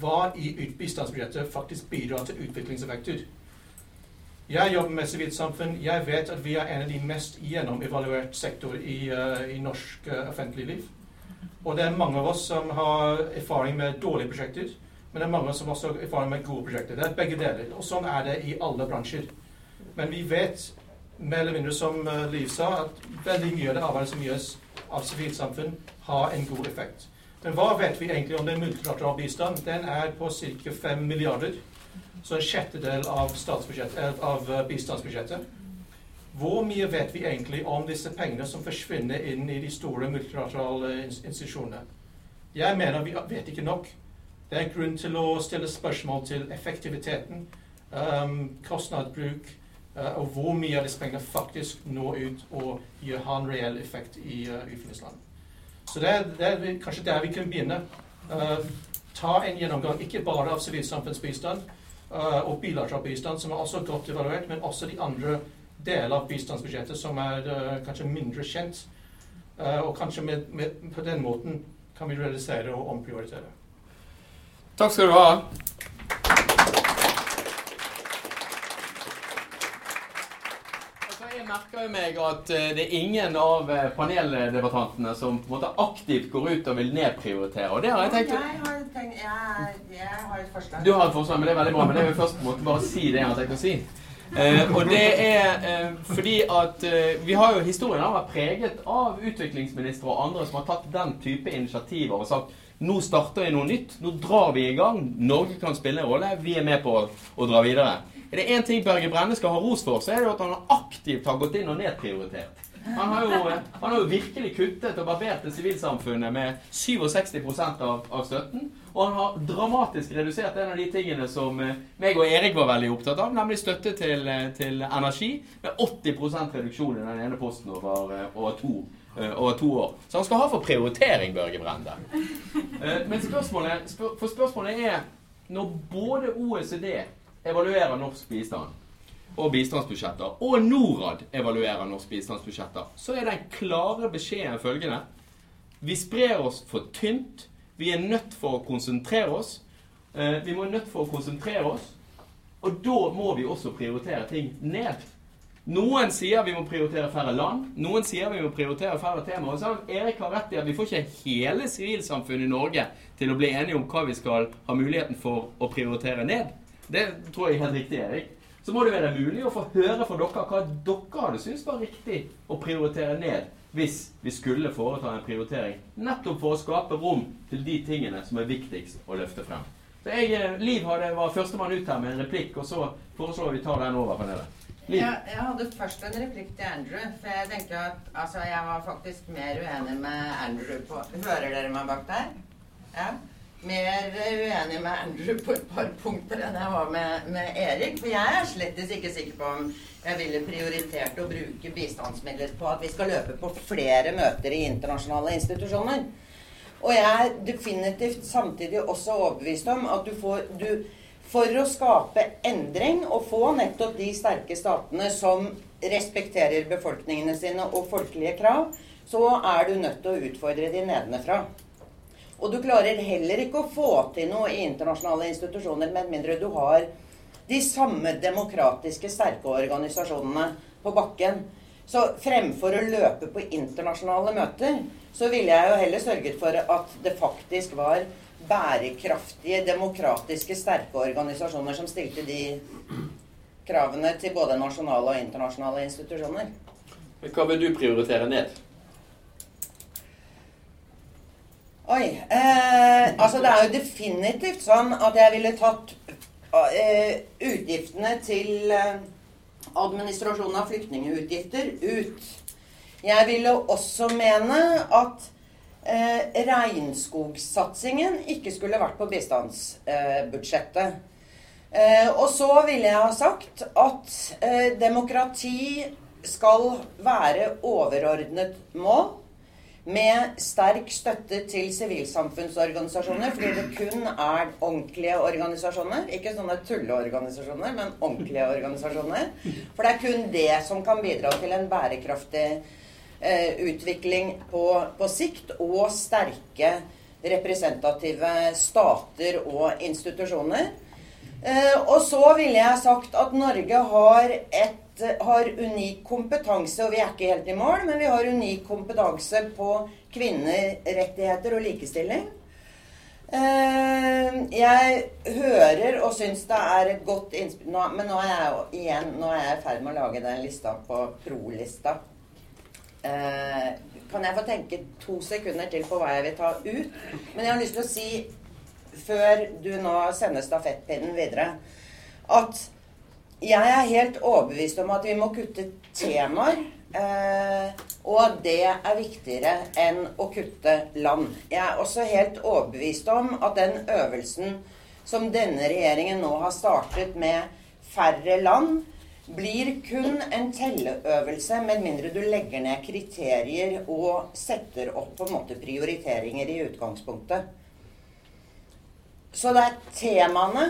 hva i bistandsbudsjettet faktisk bidrar til utviklingseffekter. Jeg jobber med sivilsamfunn. Jeg vet at vi er en av de mest gjennomevaluerte sektorer i, uh, i norsk uh, offentlig liv. Og det er mange av oss som har erfaring med dårlige prosjekter. Men det er mange som også erfarer med gode prosjekter. Det er begge deler. Og sånn er det i alle bransjer. Men vi vet, mer eller mindre som eh, Liv sa, at veldig mye av det arbeidet som gjøres av sivilsamfunn, har en god effekt. Men hva vet vi egentlig om den multilaterale bistand? Den er på ca. 5 milliarder. Så en sjettedel av, av, eh, bistandsbudsjettet. hvor mye vet vi egentlig om disse pengene som forsvinner inn i de store multilaterale institusjonene? Jeg mener vi vet ikke nok. Det er grunn til å stille spørsmål til effektiviteten, um, kostnadsbruk, uh, og hvor mye av disse pengene faktisk når ut og gjør, har en reell effekt i uh, utviklingsland. Så det er, det er, kanskje der vi kan begynne. Uh, ta en gjennomgang ikke bare av sivilsamfunnsbistand uh, og bilateral som er også godt evaluert, men også de andre deler av bistandsbudsjettet som er kanskje mindre kjent. Og kanskje med, med, på den måten kan vi redusere og omprioritere. Takk skal du ha. Altså, jeg merker jo meg at eh, det er ingen av paneldebattantene som på en måte aktivt går ut og vil nedprioritere. Og det har jeg tenkt Jeg har, tenkt, jeg, jeg har et forslag. Du har et forslag, men det er veldig bra. Men det vil først på en måte bare si det jeg har tenkt å si. Eh, og det er eh, fordi at eh, vi har jo historien har vært preget av utviklingsministre og andre som har tatt den type initiativer og sagt nå starter vi noe nytt. Nå drar vi i gang. Norge kan spille en rolle. Vi er med på å, å dra videre. Er det én ting Børge Brende skal ha ros for, så er det at han aktivt har gått inn og nedprioritert. Han har, jo, han har jo virkelig kuttet og barbert det sivilsamfunnet med 67 av, av støtten. Og han har dramatisk redusert en av de tingene som eh, meg og Erik var veldig opptatt av, nemlig støtte til, eh, til energi. Med 80 reduksjon i den ene posten over, eh, over, to, over, to, år. Så han skal ha for prioritering, Børge Brende. Men spørsmålet, for spørsmålet er Når både OECD evaluerer norsk bistand og bistandsbudsjetter, og Norad evaluerer norsk bistandsbudsjetter, så er den klare beskjeden følgende Vi sprer oss for tynt. Vi er nødt for å konsentrere oss. Eh, vi må nødt for å konsentrere oss. Og da må vi også prioritere ting ned. Noen sier vi må prioritere færre land. Noen sier vi må prioritere færre temaer. Og så Erik har rett i at vi får ikke hele sivilsamfunnet i Norge til å bli enige om hva vi skal ha muligheten for å prioritere ned. Det tror jeg er helt riktig, Erik så må det være mulig å få høre fra dere hva dere hadde syntes var riktig å prioritere ned hvis vi skulle foreta en prioritering. Nettopp for å skape rom til de tingene som er viktigst å løfte frem. Så jeg, eh, Liv hadde, var førstemann ut her med en replikk, og så foreslår vi tar den over panelet. Ja, jeg hadde først en replikk til Andrew. For jeg tenker at altså, jeg var faktisk mer uenig med Andrew på Hører dere meg bak der? Ja? mer uenig med Andrew på et par punkter enn jeg var med, med Erik. For jeg er slett ikke sikker på om jeg ville prioritert å bruke bistandsmidler på at vi skal løpe på flere møter i internasjonale institusjoner. Og jeg er definitivt samtidig også overbevist om at du får du, For å skape endring og få nettopp de sterke statene som respekterer befolkningene sine og folkelige krav, så er du nødt til å utfordre de nedenfra. Og du klarer heller ikke å få til noe i internasjonale institusjoner med mindre du har de samme demokratiske, sterke organisasjonene på bakken. Så fremfor å løpe på internasjonale møter, så ville jeg jo heller sørget for at det faktisk var bærekraftige, demokratiske, sterke organisasjoner som stilte de kravene til både nasjonale og internasjonale institusjoner. Hva vil du prioritere ned? Oi. Eh, altså, det er jo definitivt sånn at jeg ville tatt eh, utgiftene til eh, administrasjon av flyktningeutgifter ut. Jeg ville også mene at eh, regnskogsatsingen ikke skulle vært på bistandsbudsjettet. Eh, og så ville jeg ha sagt at eh, demokrati skal være overordnet mål med sterk støtte til sivilsamfunnsorganisasjoner, fordi det kun er ordentlige organisasjoner. Ikke sånne tulleorganisasjoner, men ordentlige organisasjoner. For det er kun det som kan bidra til en bærekraftig utvikling på, på sikt, og sterke representative stater og institusjoner. Eh, og så ville jeg sagt at Norge har et har unik kompetanse, og vi er ikke helt i mål, men vi har unik kompetanse på kvinnerettigheter og likestilling. Eh, jeg hører og syns det er et godt innspill Men nå er jeg i ferd med å lage den lista på pro-lista. Eh, kan jeg få tenke to sekunder til på hva jeg vil ta ut? Men jeg har lyst til å si, før du nå sender stafettpinnen videre, at Jeg er helt overbevist om at vi må kutte temaer. Eh, og at det er viktigere enn å kutte land. Jeg er også helt overbevist om at den øvelsen som denne regjeringen nå har startet med færre land, blir kun en telleøvelse med mindre du legger ned kriterier og setter opp på en måte prioriteringer i utgangspunktet. Så det er temaene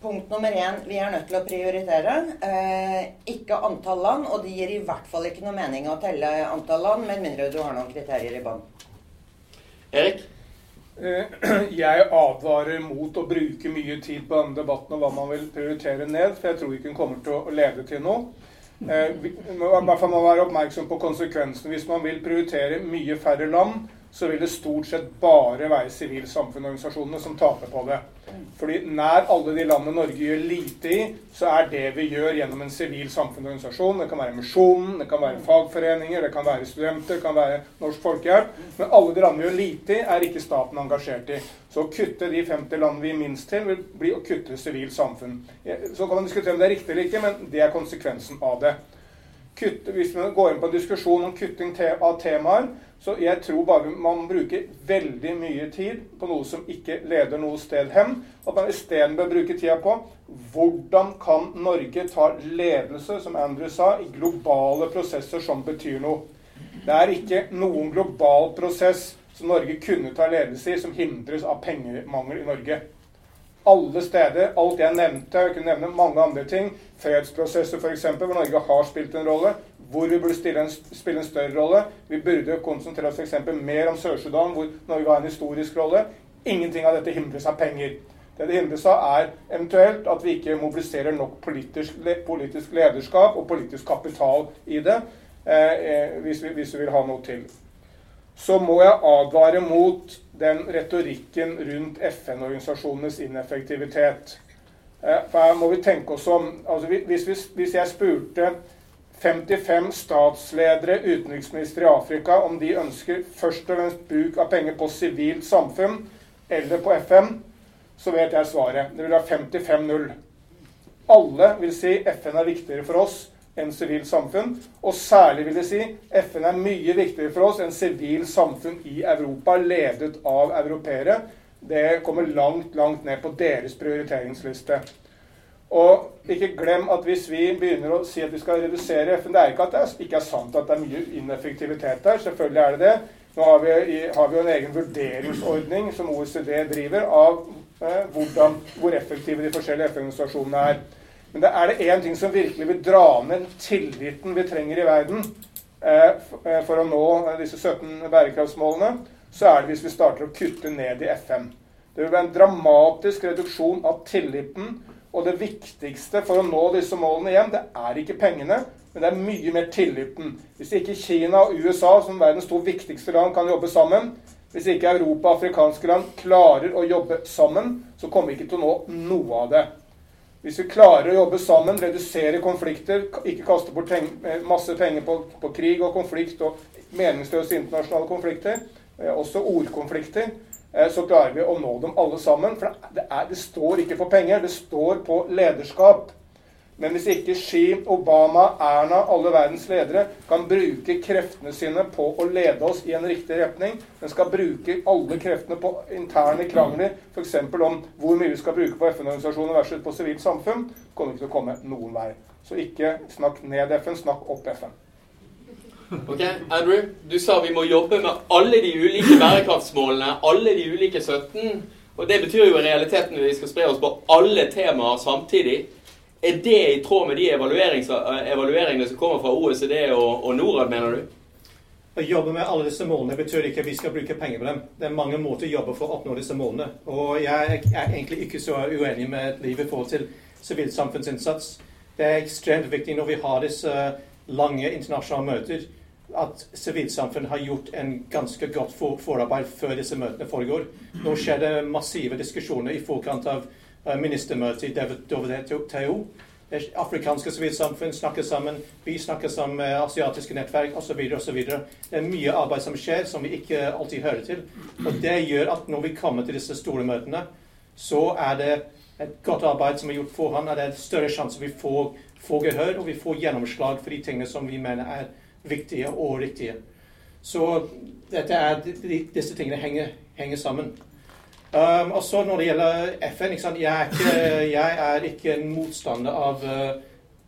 punkt nummer én vi er nødt til å prioritere. Eh, ikke antall land, og det gir i hvert fall ikke noe mening å telle antall land, med mindre du har noen kriterier i bånn. Erik? Eh, jeg advarer mot å bruke mye tid på denne debatten og hva man vil prioritere ned, for jeg tror ikke den kommer til å lede til noe. Eh, I hvert fall må være oppmerksom på konsekvensene. Hvis man vil prioritere mye færre land, så vil det stort sett bare være sivilsamfunnsorganisasjonene som taper på det. Fordi nær alle de landene Norge gjør lite i, så er det vi gjør gjennom en sivil samfunnsorganisasjon. Det kan være Misjonen, det kan være fagforeninger, det kan være studenter, det kan være Norsk Folkehjelp. Men alle de landene vi gjør lite i, er ikke staten engasjert i. Så å kutte de 50 landene vi minst til, vil bli å kutte sivilt samfunn. Så kan man diskutere om det er riktig eller ikke, men det er konsekvensen av det. Kutte, hvis man går inn på en diskusjon om kutting av temaer, så jeg tror bare man bruker veldig mye tid på noe som ikke leder noe sted hen. At man isteden bør bruke tida på hvordan kan Norge ta ledelse, som Andrew sa, i globale prosesser som betyr noe. Det er ikke noen global prosess som Norge kunne ta ledelse i, som hindres av pengemangel i Norge. Alle steder, alt jeg nevnte, jeg kunne nevne mange andre ting, fredsprosesser f.eks., hvor Norge har spilt en rolle, hvor vi burde en, spille en større rolle. Vi burde konsentrere oss f.eks. mer om Sør-Sudan, hvor Norge har en historisk rolle. Ingenting av dette hindres av penger. Det det hindres av, er eventuelt at vi ikke mobiliserer nok politisk, politisk lederskap og politisk kapital i det, eh, eh, hvis, vi, hvis vi vil ha noe til. Så må jeg advare mot den retorikken rundt FN-organisasjonenes ineffektivitet. Eh, for her må vi tenke oss om altså hvis, hvis, hvis jeg spurte 55 statsledere, utenriksministre i Afrika, om de ønsker først og fremst bruk av penger på sivilt samfunn eller på FN, så vet jeg svaret. Det vil være 55-0. Alle vil si FN er viktigere for oss enn sivilt samfunn. Og særlig vil de si FN er mye viktigere for oss enn sivilt samfunn i Europa, ledet av europeere. Det kommer langt, langt ned på deres prioriteringsliste. Og ikke glem at hvis vi begynner å si at vi skal redusere FN Det er ikke at det ikke er sant at det er mye ineffektivitet der. Selvfølgelig er det det. Nå har vi, har vi en egen vurderingsordning som OECD driver av eh, hvordan, hvor effektive de forskjellige FN-organisasjonene er. Men det er det én ting som virkelig vil dra ned tilliten vi trenger i verden eh, eh for å nå eh, disse 17 bærekraftsmålene, så er det hvis vi starter å kutte ned i FN. Det vil være en dramatisk reduksjon av tilliten og det viktigste for å nå disse målene igjen, det er ikke pengene, men det er mye mer tilliten. Hvis ikke Kina og USA, som verdens to viktigste land, kan jobbe sammen, hvis ikke Europa og afrikanske land klarer å jobbe sammen, så kommer vi ikke til å nå noe av det. Hvis vi klarer å jobbe sammen, redusere konflikter, ikke kaste bort eh, masse penger på, på krig og konflikt og meningsløse internasjonale konflikter, eh, også ordkonflikter, så klarer vi å nå dem alle sammen. For det, er, det, står ikke på penger, det står på lederskap. Men hvis ikke Xi, Obama, Erna, alle verdens ledere kan bruke kreftene sine på å lede oss i en riktig retning, men skal bruke alle kreftene på interne krangler, f.eks. om hvor mye vi skal bruke på FN-organisasjoner versus på sivilt samfunn, kommer vi ikke til å komme noen vei. Så ikke snakk ned FN, snakk opp FN. Ok, Andrew, du sa vi må jobbe med alle de ulike bærekraftsmålene, alle de ulike 17. Og det betyr jo i realiteten at vi skal spre oss på alle temaer samtidig. Er det i tråd med de evalueringene som kommer fra OECD og, og Norad, mener du? Å jobbe med alle disse målene betyr ikke at vi skal bruke penger på dem. Det er mange måter å jobbe for å oppnå disse målene. Og jeg er egentlig ikke så uenig med livet i forhold til sivilsamfunnsinnsats. Det er ekstremt viktig når vi har disse lange internasjonale møter at sivilsamfunn har gjort en ganske godt for, forarbeid før disse møtene foregår. Nå skjer det massive diskusjoner i forkant av uh, ministermøtet i WTO. Afrikanske sivilsamfunn snakker sammen, vi snakker sammen med asiatiske nettverk osv. osv. Det er mye arbeid som skjer, som vi ikke alltid hører til. Og det gjør at når vi kommer til disse store møtene, så er det et godt arbeid som er gjort forhånd, og det er større sjanse vi får får gehør, og vi får gjennomslag for de tingene som vi mener er viktige og riktige. Så er, disse tingene henger, henger sammen. Um, og så når det gjelder FN jeg er, ikke, jeg, er ikke, en motstander av uh,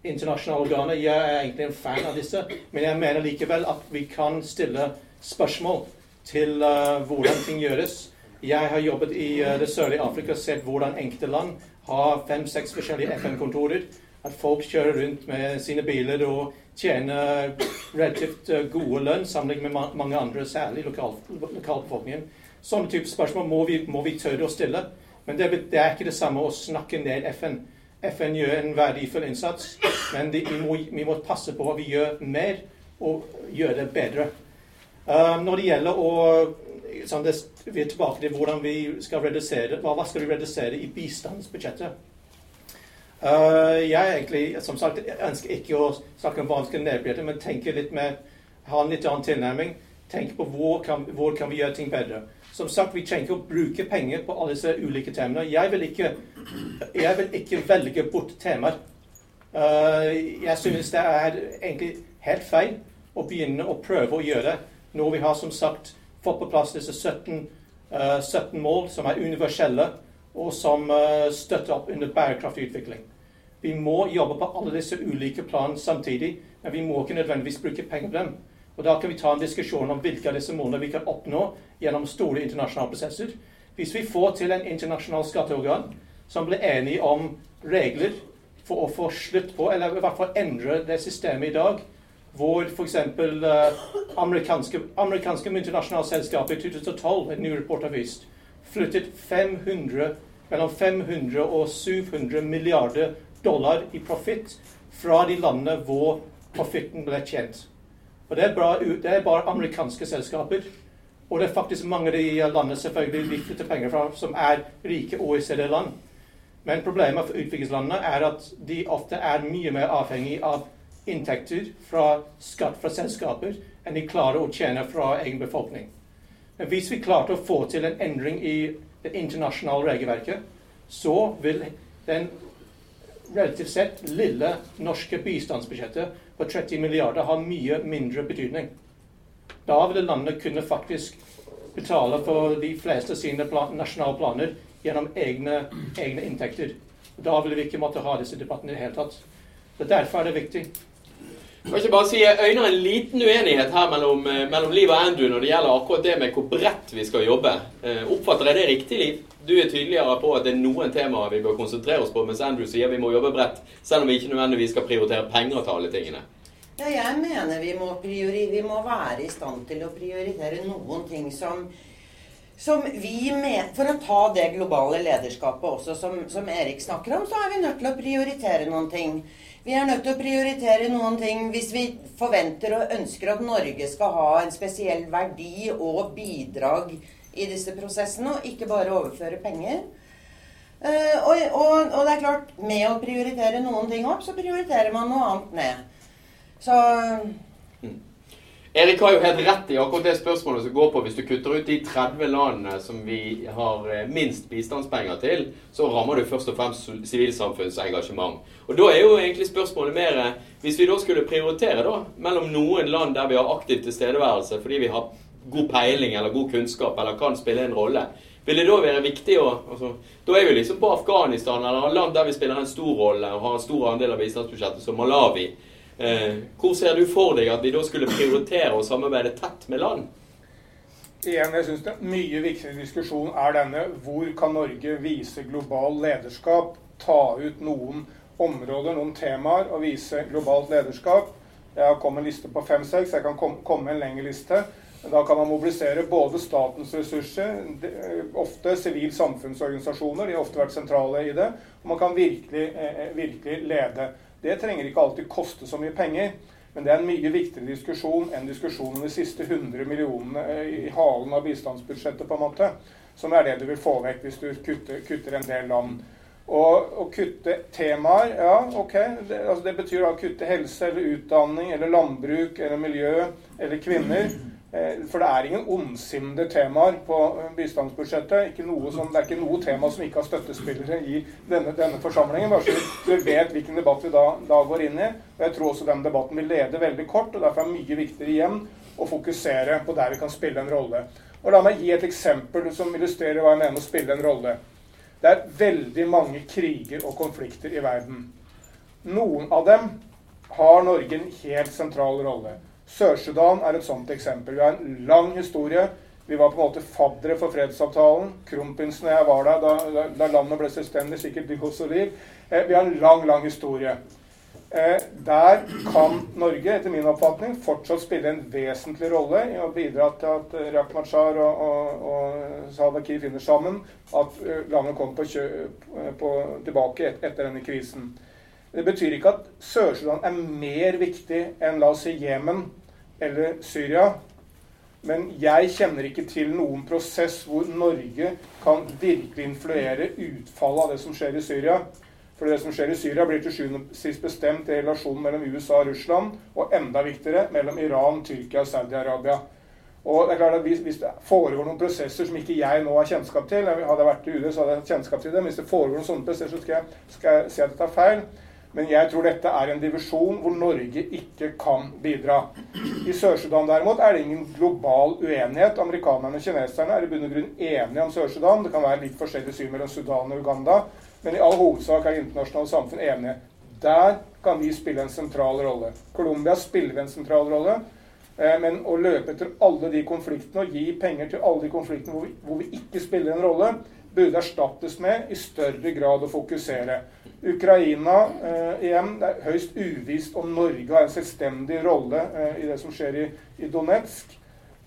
internasjonale organer. Jeg er egentlig en fan av disse. Men jeg mener likevel at vi kan stille spørsmål til uh, hvordan ting gjøres. Jeg har jobbet i uh, det sørlige Afrika og sett hvordan enkelte land har fem-seks forskjellige FN-kontorer. At folk kjører rundt med sine biler og tjener relativt uh, gode lønn sammenlignet med mange andre, særlig lokal, lokalbefolkningen. Sånne type spørsmål må vi, må vi tørre å stille. Men det, det, er ikke det samme å snakke ned FN. FN gjør en verdifull innsats, men de, vi, må, vi, må, passe på at vi gjør mer og gjør det bedre. Um, når det gjelder å sånn det, Vi er tilbake til hvordan vi skal redusere hva skal vi redusere i bistandsbudsjettet. Uh, jeg egentlig, som sagt, ønsker ikke å snakke om hva vi men tenke litt mer, ha en litt annen tilnærming. Tenke på hvor kan, hvor kan vi gjøre ting bedre. Som sagt, vi trenger ikke å bruke penger på alle disse ulike temaene. Jeg vil ikke, jeg vil ikke velge bort temaer. Uh, jeg synes det er egentlig helt feil å begynne å prøve å gjøre det når vi har som sagt fått på plass disse 17, uh, 17 mål som er universelle, og som uh, støtter opp under bærekraftig utvikling. Vi må jobbe på alle disse ulike planene samtidig, men vi må ikke nødvendigvis bruke penger på dem. Og Da kan vi ta en diskusjon om hvilke av disse målene vi kan oppnå gjennom store internasjonale prosesser. Hvis vi får til en internasjonal skatteorgan som blir enige om regler for å få slutt på, eller i hvert fall endre det systemet i dag, hvor f.eks. Uh, amerikanske, amerikanske multinasjonale selskaper i 2012, en ny rapport har vist, flyttet 500, mellom 500 og 700 milliarder dollar i profitt fra de landene hvor profitten ble tjent. Og det er, bra, det er, bare amerikanske selskaper. Og det er faktisk mange av de landene selvfølgelig vi flytter penger fra, som er rike OECD-land. Men problemet for utviklingslandene er at de ofte er mye mer avhengig av inntekter fra skatt fra selskaper enn de klarer å tjene fra egen befolkning. Men hvis vi klarte å få til en endring i det internasjonale regelverket, så vil den relativt sett lille norske bistandsbudsjettet på 30 milliarder ha mye mindre betydning. Da ville landet kunne faktisk betale for de fleste sine plan nasjonale planer gjennom egne, egne, inntekter. Da ville vi ikke måtte ha disse debattene i det hele tatt. Så Derfor er det viktig. Kan ikke bare si Jeg øyner en liten uenighet her mellom, eh, mellom Liv og Andrew når det gjelder akkurat det med hvor bredt vi skal jobbe. Eh, oppfatter jeg det riktig, Liv? Du er tydeligere på at det er noen temaer vi bør konsentrere oss på, mens Andrew sier vi må jobbe bredt, selv om vi ikke nødvendigvis skal prioritere penger til alle tingene. Ja, jeg mener vi må, vi må være i stand til å prioritere noen ting som, som vi med, For å ta det globale lederskapet også, som, som Erik snakker om, så er vi nødt til å prioritere noen ting. Vi er nødt til å prioritere noen ting hvis vi forventer og ønsker at Norge skal ha en spesiell verdi og bidrag i disse prosessene, og ikke bare overføre penger. Uh, og, og, og, det er klart, med å prioritere noen ting opp, så prioriterer man noe annet ned. Så mm. Erik har jo helt rett i akkurat det spørsmålet som går på hvis du kutter ut de 30 landene som vi har eh, minst bistandspenger til, så rammer du først og fremst sivilsamfunnsengasjement. Og da er jo egentlig spørsmålet mer eh, Hvis vi da skulle prioritere da, mellom noen land der vi har aktiv tilstedeværelse fordi vi har god peiling eller god kunnskap eller kan spille en rolle. Vil det da være viktig å altså, Da er vi liksom på Afghanistan eller land der vi spiller en stor rolle og har en stor andel av bistandsbudsjettet, som Malawi. Eh, hvor ser du for deg at vi da skulle prioritere å samarbeide tett med land? Igjen, jeg synes det mye viktigere diskusjon er denne. Hvor kan Norge vise global lederskap? Ta ut noen områder, noen temaer, og vise globalt lederskap. Jeg har kommet en liste på fem-seks. Jeg kan komme med en lengre liste. Da kan man mobilisere både statens ressurser, ofte sivil samfunnsorganisasjoner, de har ofte vært sentrale i det, og man kan virkelig, eh, eh, virkelig lede. Det trenger ikke alltid koste så mye penger, men det er en mye viktigere diskusjon enn diskusjonen om de siste 100 millionene eh, i halen av bistandsbudsjettet, på en måte, som er det du vil få vekk hvis du kutter, kutter en del land. Og å kutte temaer, ja, ok. Det, altså det betyr da å kutte helse eller utdanning eller landbruk eller miljø eller kvinner. Eh, for det er ingen ondsinnede temaer på eh, bistandsbudsjettet. Som, det er ikke noe tema som ikke har støttespillere i denne, denne forsamlingen. bare så vi vet hvilken debatt vi da, da, går inn i. Og Jeg tror også den debatten vil lede veldig kort, og derfor er det mye viktigere igjen å fokusere på der vi kan spille en rolle. Og La meg gi et eksempel som illustrerer hva jeg mener med å spille en rolle. Det er veldig mange kriger og konflikter i verden. Noen av dem har Norge en helt sentral rolle. Sør-Sudan er et sånt eksempel. Vi har en lang historie. Vi var på en måte faddere for fredsavtalen. Kronprinsen og jeg var der da, da, landet ble selvstendig. Sikkert de også liv. Eh, vi har en lang, lang historie. Eh, der kan Norge, etter min oppfatning, fortsatt spille en vesentlig rolle i å bidra til at Rak Machar og, og, og Salva Kiir finner sammen. At eh, landet kommer på kjø, på, tilbake et, etter denne krisen. Det betyr ikke at Sør-Sudan er mer viktig enn la oss si Jemen eller Syria. Men jeg kjenner ikke til noen prosess hvor Norge kan virkelig influere utfallet av det som skjer i Syria. For det som skjer i Syria, blir til sjuende og sist bestemt i relasjonen mellom USA og Russland, og enda viktigere mellom Iran, Tyrkia og Saudi-Arabia. Og det er klart at hvis, det foregår noen prosesser som ikke jeg nå har kjennskap til Hadde jeg vært i UD, så hadde jeg hatt kjennskap til det. Men hvis det foregår noen sånne prosesser, så skal jeg, skal jeg si at jeg tar feil. Men jeg tror dette er en divisjon hvor Norge ikke kan bidra. I Sør-Sudan derimot er det ingen global uenighet. Amerikanerne og kineserne er i bunn og grunn enige om Sør-Sudan. Det kan være litt forskjellig syn mellom Sudan og Uganda, men i all hovedsak er internasjonale samfunn enige. Der kan vi spille en sentral rolle. Colombia spiller en sentral rolle. Eh, men å løpe etter alle de konfliktene og gi penger til alle de konfliktene hvor vi, hvor vi ikke spiller en rolle, burde erstattes med i større grad å fokusere. Ukraina eh, igjen, Det er høyst uvisst om Norge har en selvstendig rolle eh, i det som skjer i, i Donetsk.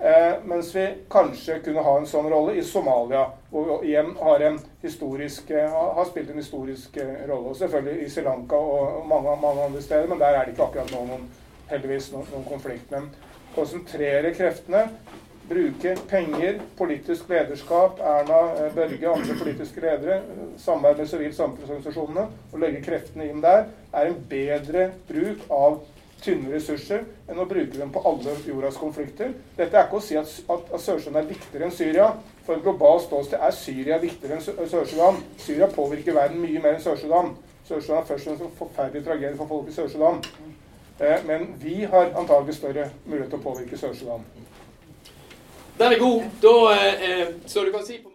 Eh, mens vi kanskje kunne ha en sånn rolle i Somalia, hvor vi igjen har, historisk, eh, har spilt en historisk eh, rolle. Og selvfølgelig i Sri Lanka og mange, mange, andre steder, men der er det ikke akkurat nå noen, heldigvis noen, noen konflikt. Men konsentrere kreftene bruke penger, politisk lederskap, Erna eh, Børge andre politiske ledere, samarbeid med sivilt samfunnsorganisasjonene og legge kreftene inn der, er en bedre bruk av tynne ressurser enn å bruke dem på alle jordas konflikter. Dette er ikke å si at, at, at Sør-Sudan er viktigere enn Syria. For en globalt ståsted er Syria viktigere enn Sør-Sudan. Syria påvirker verden mye mer enn Sør-Sudan. Sør-Sudan er først og fremst en forferdelig tragedie for folk i Sør-Sudan. Eh, men vi har antagelig større mulighet til å påvirke Sør-Sudan. Den er god. Da, eh, eh så du kan si på